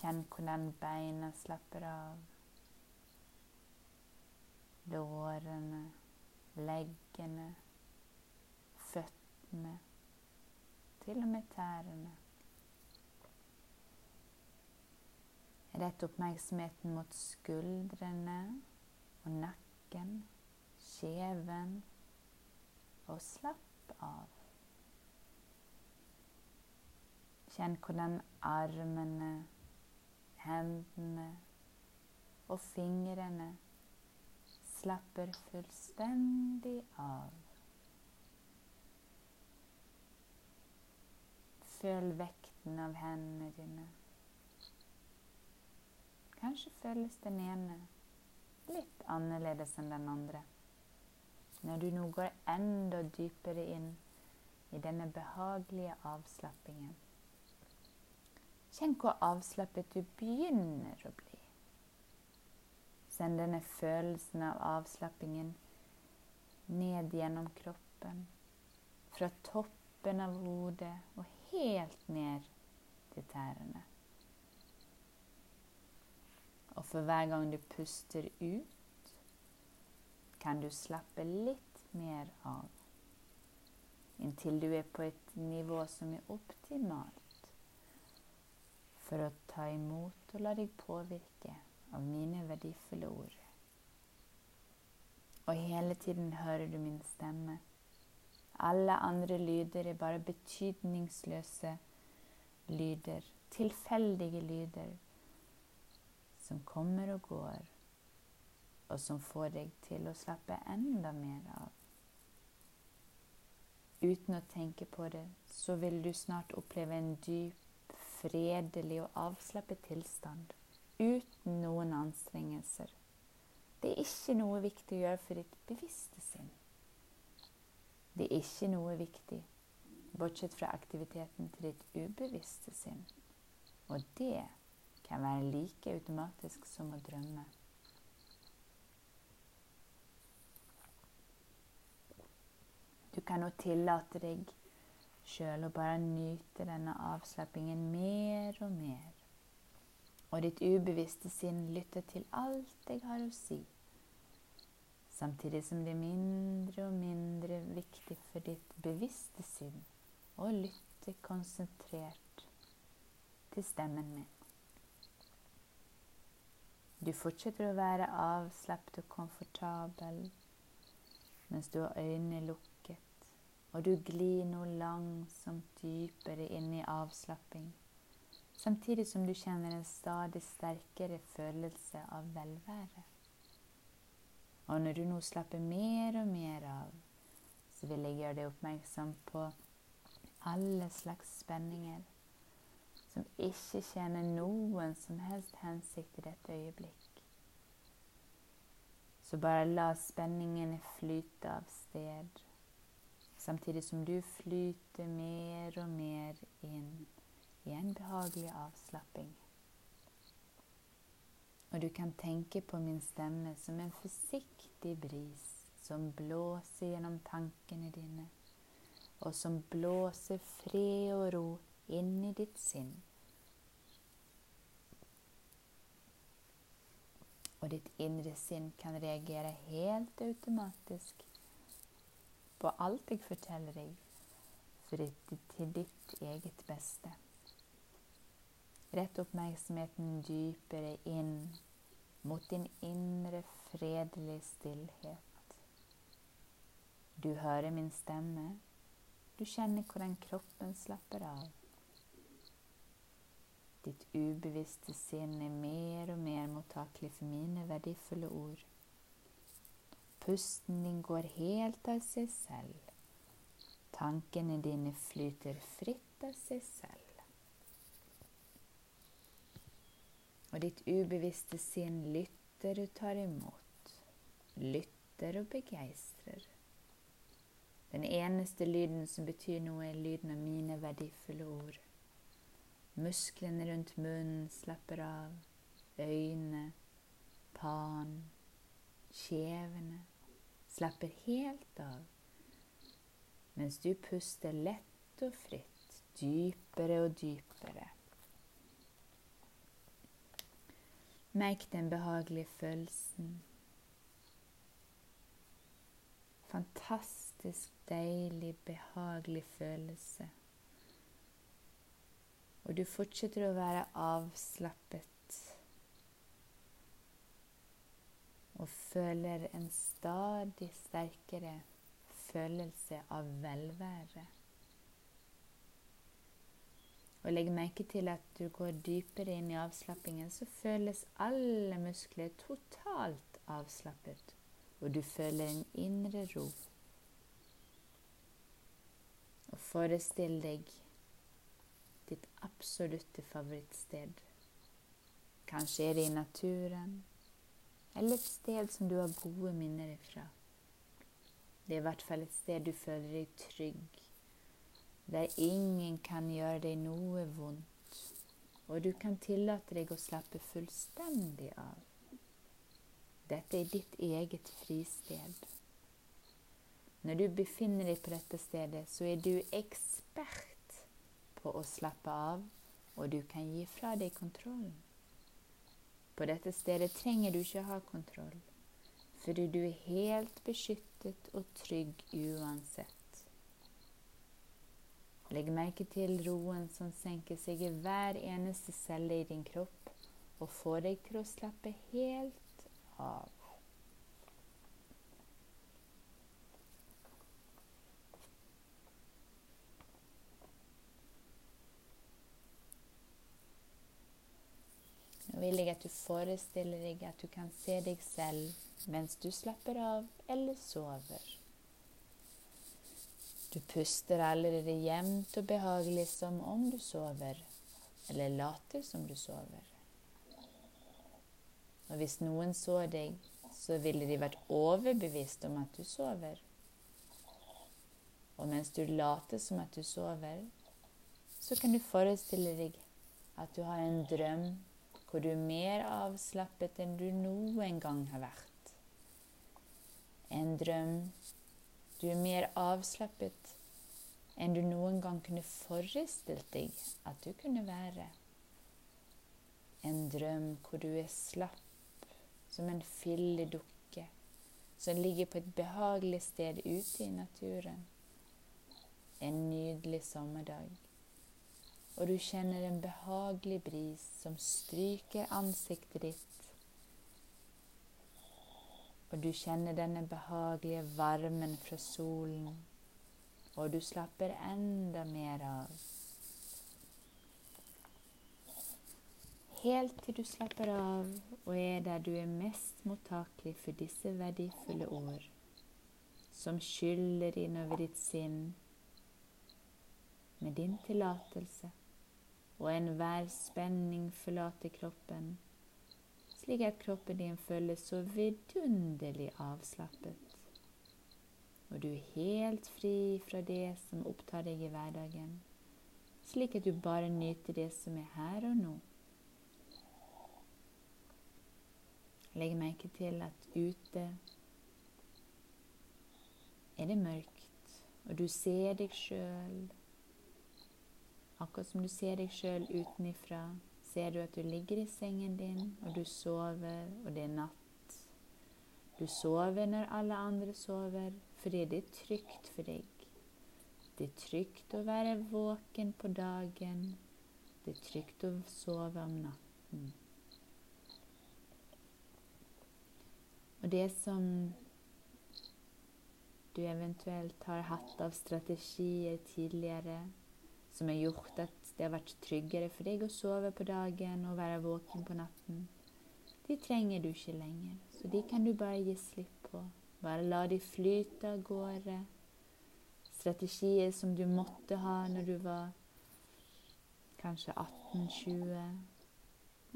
Kjenn hvordan beina slapper av. Lårene, leggene, føttene, til og med tærne. Rett oppmerksomheten mot skuldrene og nakken, kjeven, og slapp av. Kjenn hvordan armene hendene og fingrene slapper fullstendig av. Føl vekten av hendene dine. Kanskje føles den ene litt annerledes enn den andre. Når du nå går enda dypere inn i denne behagelige avslappingen. Kjenn hvor avslappet du begynner å bli. Send denne følelsen av avslappingen ned gjennom kroppen. Fra toppen av hodet og helt ned til tærne. Og for hver gang du puster ut, kan du slappe litt mer av. Inntil du er på et nivå som er optimalt for å ta imot og la deg påvirke av mine verdifulle ord. Og hele tiden hører du min stemme. Alle andre lyder er bare betydningsløse lyder, tilfeldige lyder, som kommer og går, og som får deg til å slappe enda mer av. Uten å tenke på det, så vil du snart oppleve en dyp fredelig og avslappet tilstand uten noen anstrengelser. Det er ikke noe viktig å gjøre for ditt bevisste sinn. Det er ikke noe viktig, bortsett fra aktiviteten til ditt ubevisste sinn. Og det kan være like automatisk som å drømme. Du kan nå tillate deg sjøl og bare nyte denne avslappingen mer og mer. Og ditt ubevisste sinn lytter til alt jeg har å si, samtidig som det er mindre og mindre viktig for ditt bevisste sinn å lytte konsentrert til stemmen min. Du fortsetter å være avslappet og komfortabel mens du har øynene lukket og du glir nå langsomt dypere inn i avslapping, samtidig som du kjenner en stadig sterkere følelse av velvære. Og når du nå slapper mer og mer av, så vil jeg gjøre deg oppmerksom på alle slags spenninger som ikke tjener noen som helst hensikt i dette øyeblikk. Så bare la spenningene flyte av sted samtidig som du flyter mer og mer inn i en behagelig avslapping. Og du kan tenke på min stemme som en forsiktig bris som blåser gjennom tankene dine, og som blåser fred og ro inn i ditt sinn. Og ditt indre sinn kan reagere helt automatisk på alt jeg forteller deg, for til ditt eget beste. Rett oppmerksomheten dypere inn mot din indre fredelige stillhet. Du hører min stemme. Du kjenner hvordan kroppen slapper av. Ditt ubevisste sinn er mer og mer mottakelig for mine verdifulle ord. Pusten din går helt av seg selv. Tankene dine flyter fritt av seg selv. Og ditt ubevisste sinn lytter og tar imot. Lytter og begeistrer. Den eneste lyden som betyr noe, er lyden av mine verdifulle ord. Musklene rundt munnen slapper av. Øyne, pan, kjevene slapper helt av. Mens du puster lett og fritt, dypere og dypere. Merk den behagelige følelsen. Fantastisk deilig, behagelig følelse. Og du fortsetter å være avslappet og føler en stadig sterkere følelse av velvære. Og legg merke til at du går dypere inn i avslappingen, så føles alle muskler totalt avslappet, og du føler en indre ro. Og forestill deg ditt absolutte favorittsted. Kanskje er det i naturen, eller et sted som du har gode minner ifra. Det er i hvert fall et sted du føler deg trygg, der ingen kan gjøre deg noe vondt, og du kan tillate deg å slappe fullstendig av. Dette er ditt eget fristed. Når du befinner deg på dette stedet, så er du ekspert på å slappe av, og du kan gi fra deg kontrollen. På dette stedet trenger du ikke ha kontroll, fordi du er helt beskyttet og trygg uansett. Legg merke til roen som senker seg i hver eneste celle i din kropp, og får deg til å slappe helt av. vil jeg at du forestiller deg at du kan se deg selv mens du slapper av eller sover. Du puster allerede jevnt og behagelig som om du sover, eller later som du sover. Og hvis noen så deg, så ville de vært overbevist om at du sover. Og mens du later som at du sover, så kan du forestille deg at du har en drøm hvor du er mer avslappet enn du noen gang har vært. En drøm du er mer avslappet enn du noen gang kunne forestilt deg at du kunne være. En drøm hvor du er slapp som en filledukke som ligger på et behagelig sted ute i naturen. En nydelig sommerdag og du kjenner en behagelig bris som stryker ansiktet ditt. Og du kjenner denne behagelige varmen fra solen, og du slapper enda mer av. Helt til du slapper av og er der du er mest mottakelig for disse verdifulle ord, som skyller innover ditt sinn med din tillatelse og enhver spenning forlater kroppen, slik at kroppen din føles så vidunderlig avslappet. Og du er helt fri fra det som opptar deg i hverdagen, slik at du bare nyter det som er her og nå. Legg merke til at ute er det mørkt, og du ser deg sjøl Akkurat som du ser deg sjøl utenifra, ser du at du ligger i sengen din, og du sover, og det er natt. Du sover når alle andre sover, fordi det er trygt for deg. Det er trygt å være våken på dagen Det er trygt å sove om natten. Og det som du eventuelt har hatt av strategier tidligere som har gjort at det har vært tryggere for deg å sove på dagen og være våken på natten, de trenger du ikke lenger. Så de kan du bare gi slipp på. Bare la de flyte av gårde. Strategier som du måtte ha når du var kanskje 18-20,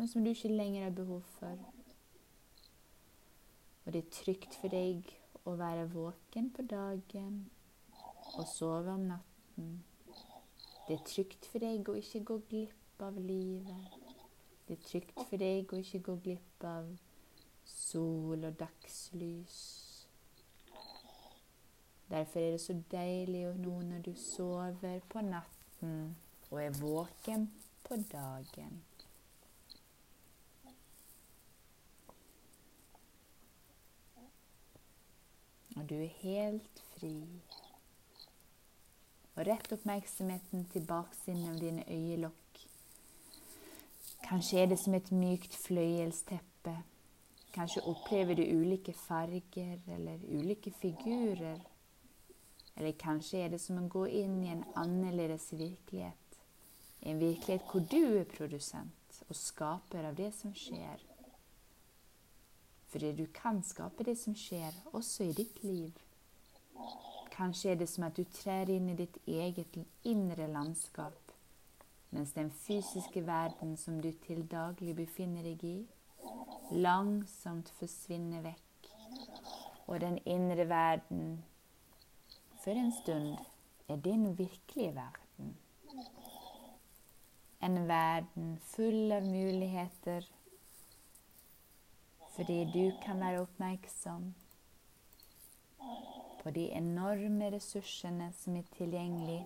men som du ikke lenger har behov for. Og det er trygt for deg å være våken på dagen og sove om natten. Det er trygt for deg å ikke gå glipp av livet. Det er trygt for deg å ikke gå glipp av sol og dagslys. Derfor er det så deilig nå når du sover på natten og er våken på dagen. Og du er helt fri. Og rett oppmerksomheten til baksiden av dine øyelokk. Kanskje er det som et mykt fløyelsteppe. Kanskje opplever du ulike farger eller ulike figurer. Eller kanskje er det som å gå inn i en annerledes virkelighet. En virkelighet hvor du er produsent og skaper av det som skjer. Fordi du kan skape det som skjer, også i ditt liv. Kanskje er det som at du trer inn i ditt eget indre landskap, mens den fysiske verden som du til daglig befinner deg i, langsomt forsvinner vekk, og den indre verden for en stund er din virkelige verden. En verden full av muligheter fordi du kan være oppmerksom på de enorme ressursene som er tilgjengelig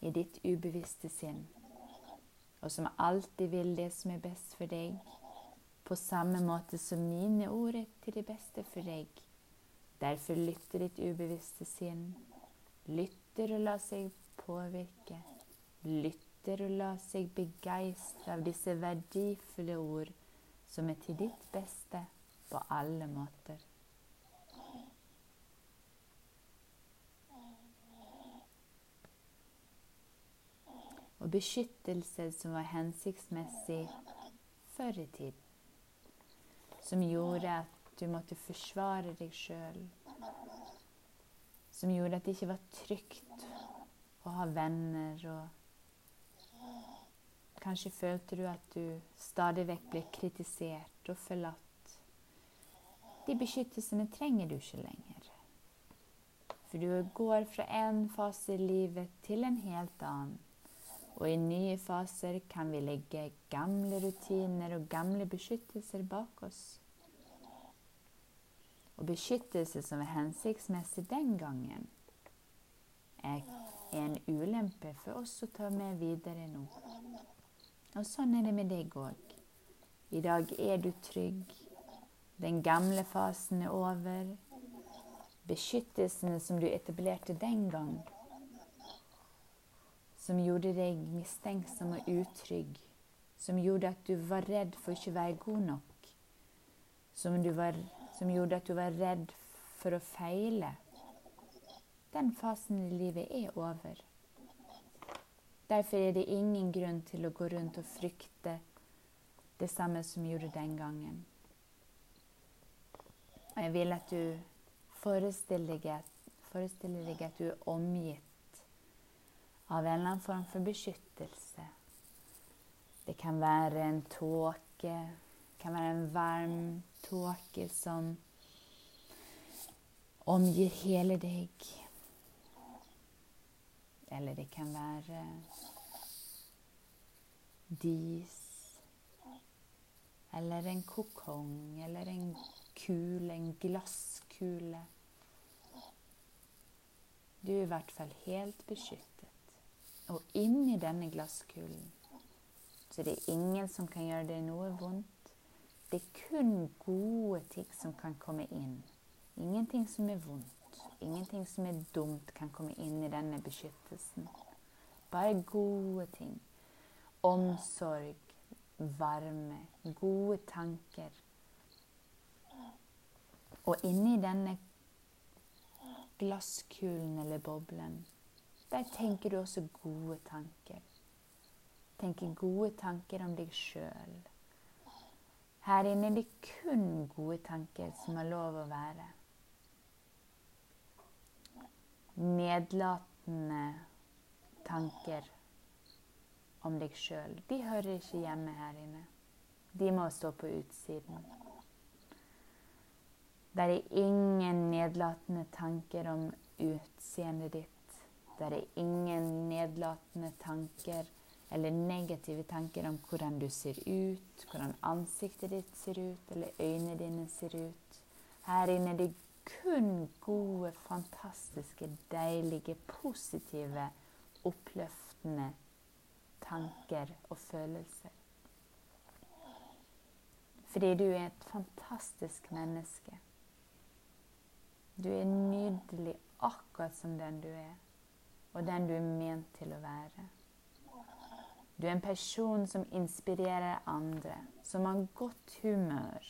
i ditt ubevisste sinn, og som alltid vil det som er best for deg, på samme måte som mine ord er til det beste for deg. Derfor lytter ditt ubevisste sinn. Lytter og lar seg påvirke. Lytter og lar seg begeistre av disse verdifulle ord som er til ditt beste på alle måter. Og beskyttelse som var hensiktsmessig før i tiden. Som gjorde at du måtte forsvare deg sjøl. Som gjorde at det ikke var trygt å ha venner og Kanskje følte du at du stadig vekk ble kritisert og forlatt. De beskyttelsene trenger du ikke lenger. For du går fra en fase i livet til en helt annen. Og i nye faser kan vi legge gamle rutiner og gamle beskyttelser bak oss. Og beskyttelse som er hensiktsmessig den gangen, er en ulempe for oss å ta med videre nå. Og sånn er det med deg òg. I dag er du trygg. Den gamle fasen er over. Beskyttelsene som du etablerte den gang, som gjorde deg mistenksom og utrygg, som gjorde at du var redd for ikke å være god nok, som, var, som gjorde at du var redd for å feile, den fasen i livet er over. Derfor er det ingen grunn til å gå rundt og frykte det samme som gjorde den gangen. Og jeg vil at du forestiller deg, forestiller deg at du er omgitt av en eller annen form for beskyttelse. Det kan være en tåke, det kan være en varm tåke som omgir hele deg. Eller det kan være dis. Eller en kokong, eller en kule, en glasskule. Du er i hvert fall helt beskyttet. Og inni denne glasskulen så det er ingen som kan gjøre deg noe vondt. Det er kun gode ting som kan komme inn. Ingenting som er vondt. Ingenting som er dumt, kan komme inn i denne beskyttelsen. Bare gode ting. omsorg, varme, gode tanker. Og inni denne glasskulen eller boblen, der tenker du også gode tanker. Tenker gode tanker om deg sjøl. Her inne er det kun gode tanker som har lov å være. Nedlatende tanker om deg sjøl, de hører ikke hjemme her inne. De må stå på utsiden. Der er ingen nedlatende tanker om utseendet ditt. Det er ingen nedlatende tanker eller negative tanker om hvordan du ser ut, hvordan ansiktet ditt ser ut, eller øynene dine ser ut. Her inne er det kun gode, fantastiske, deilige, positive, oppløftende tanker og følelser. Fordi du er et fantastisk menneske. Du er nydelig akkurat som den du er, og den du er ment til å være. Du er en person som inspirerer andre, som har godt humør,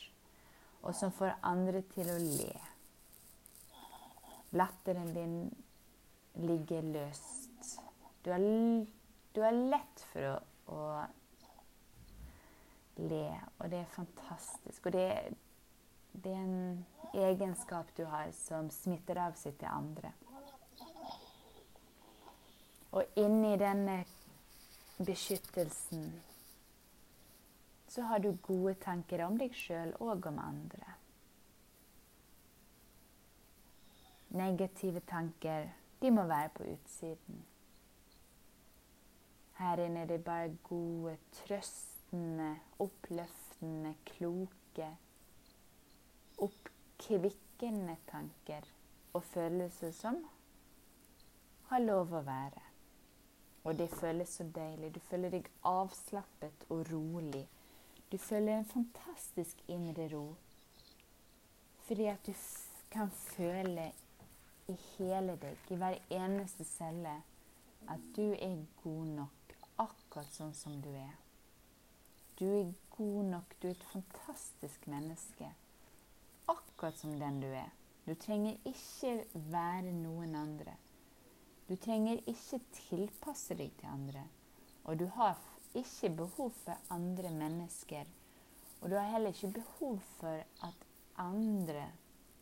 og som får andre til å le. Latteren din ligger løst. Du har, du har lett for å, å le, og det er fantastisk. Og det, det er en egenskap du har som smitter av seg til andre. Og inni denne beskyttelsen så har du gode tanker om deg sjøl og om andre. Negative tanker, de må være på utsiden. Her inne er det bare gode, trøstende, oppløftende, kloke oppkvikkende tanker og følelser som har lov å være. Og det føles så deilig. Du føler deg avslappet og rolig. Du føler en fantastisk indre ro. Fordi at du kan føle i hele deg, i hver eneste celle, at du er god nok akkurat sånn som du er. Du er god nok. Du er et fantastisk menneske akkurat som den du er. Du trenger ikke være noen andre. Du trenger ikke tilpasse deg til andre. Og du har ikke behov for andre mennesker. Og du har heller ikke behov for at andre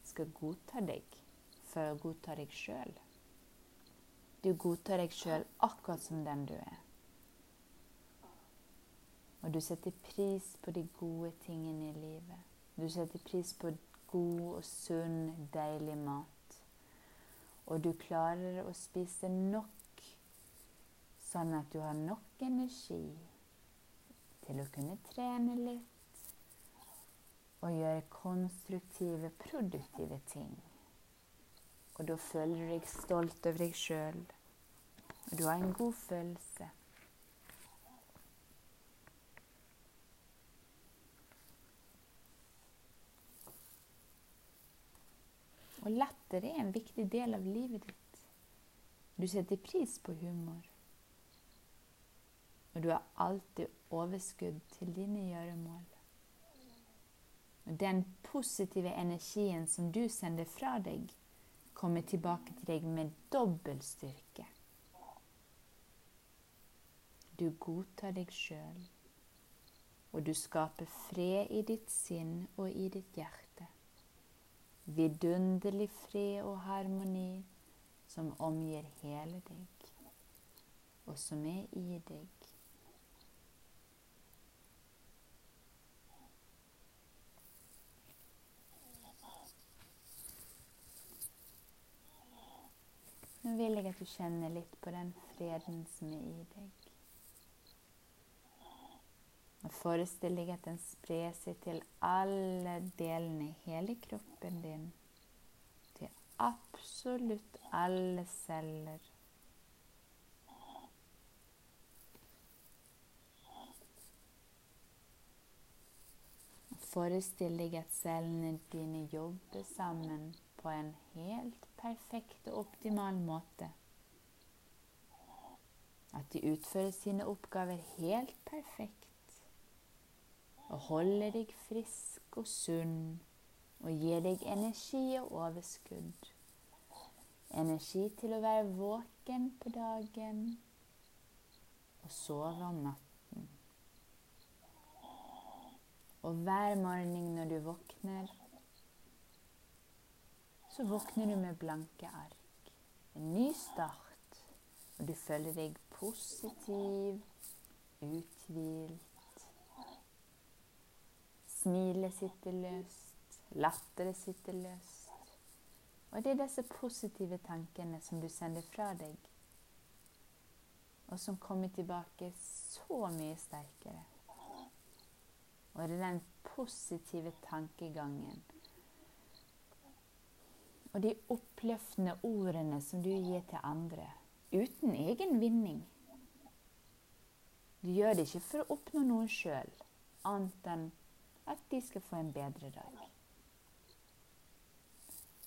skal godta deg for å godta deg sjøl. Du godtar deg sjøl akkurat som den du er. Og du setter pris på de gode tingene i livet. Du setter pris på god og sunn, deilig mat. Og du klarer å spise nok, sånn at du har nok energi til å kunne trene litt og gjøre konstruktive, produktive ting. Og da føler du deg stolt over deg sjøl, og du har en god følelse. Og latter er en viktig del av livet ditt. Du setter pris på humor. Og du har alltid overskudd til dine gjøremål. Den positive energien som du sender fra deg, kommer tilbake til deg med dobbel styrke. Du godtar deg sjøl, og du skaper fred i ditt sinn og i ditt hjerte vidunderlig fred og harmoni som omgir hele deg, og som er i deg. Nå vil jeg at du kjenner litt på den freden som er i deg. Og forestill deg at den sprer seg til alle delene i hele kroppen din. Til absolutt alle celler. Forestill deg at cellene dine jobber sammen på en helt perfekt og optimal måte. At de utfører sine oppgaver helt perfekt og holder deg frisk og sunn og gir deg energi og overskudd. Energi til å være våken på dagen og sove om natten. Og hver morgen når du våkner, så våkner du med blanke ark. En ny start, og du føler deg positiv, uthvilt. Smilet sitter løst, latteret sitter løst. Og det er disse positive tankene som du sender fra deg, og som kommer tilbake så mye sterkere. Og det er den positive tankegangen og de oppløftende ordene som du gir til andre, uten egen vinning. Du gjør det ikke for å oppnå noe sjøl, annet enn at de skal få en bedre dag.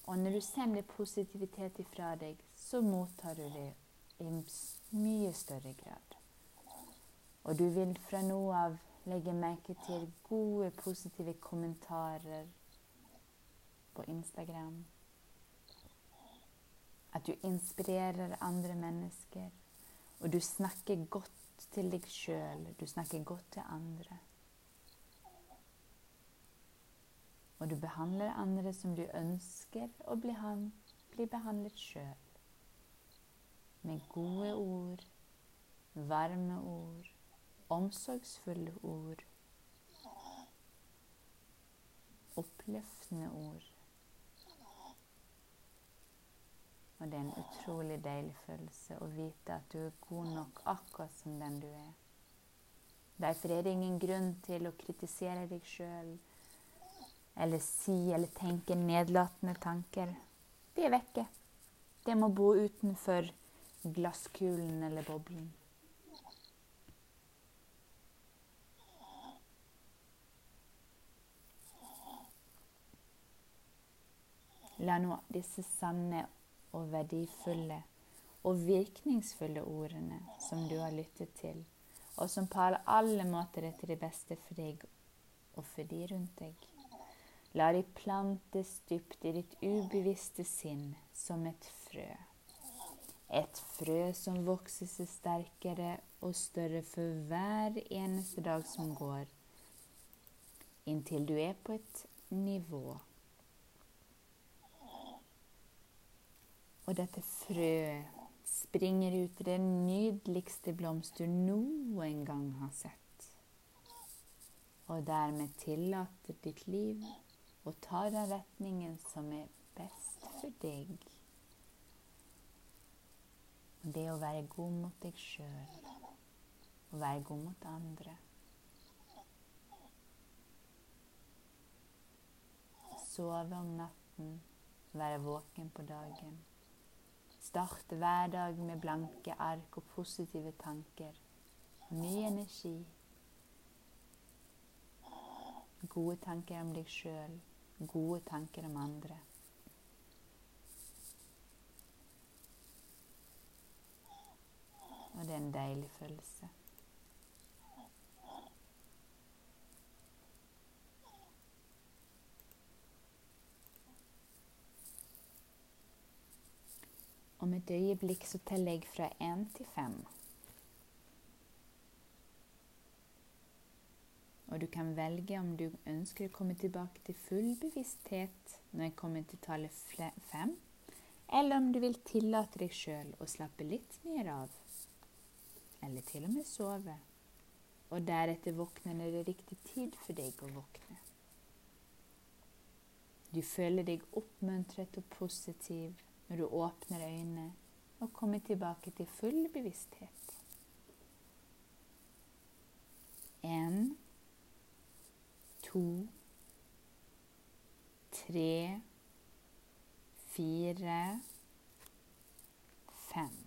Og når du sender positivitet ifra deg, så mottar du det i mye større grad. Og du vil fra nå av legge merke til gode, positive kommentarer på Instagram. At du inspirerer andre mennesker, og du snakker godt til deg sjøl. Du snakker godt til andre. Og du behandler andre som du ønsker å bli, bli behandlet sjøl. Med gode ord, varme ord, omsorgsfulle ord. Oppløftende ord. Og det er en utrolig deilig følelse å vite at du er god nok akkurat som den du er. Derfor er det ingen grunn til å kritisere deg sjøl eller si eller tenke nedlatende tanker. De er vekke. Det må bo utenfor glasskulen eller boblen. La nå disse sanne og verdifulle og virkningsfulle ordene som du har lyttet til, og som på alle måter er til det beste for deg og for de rundt deg. La de plantes dypt i ditt ubevisste sinn som et frø. Et frø som vokser seg sterkere og større for hver eneste dag som går, inntil du er på et nivå. Og dette frøet springer ut i den nydeligste blomst du noen gang har sett. Og dermed tillater ditt liv og ta den retningen som er best for deg. Det å være god mot deg sjøl og være god mot andre. Sove om natten, være våken på dagen. Starte hver dag med blanke ark og positive tanker. Ny energi. Gode tanker om deg sjøl gode tanker om andre. Og det er en deilig følelse. Om et øyeblikk så teller jeg fra én til fem. Du kan velge om du ønsker å komme tilbake til full bevissthet når jeg kommer til tallet fem, eller om du vil tillate deg sjøl å slappe litt mer av, eller til og med sove, og deretter våkne når det er riktig tid for deg å våkne. Du føler deg oppmuntret og positiv når du åpner øynene og kommer tilbake til full bevissthet. En to, tre, fire, fem.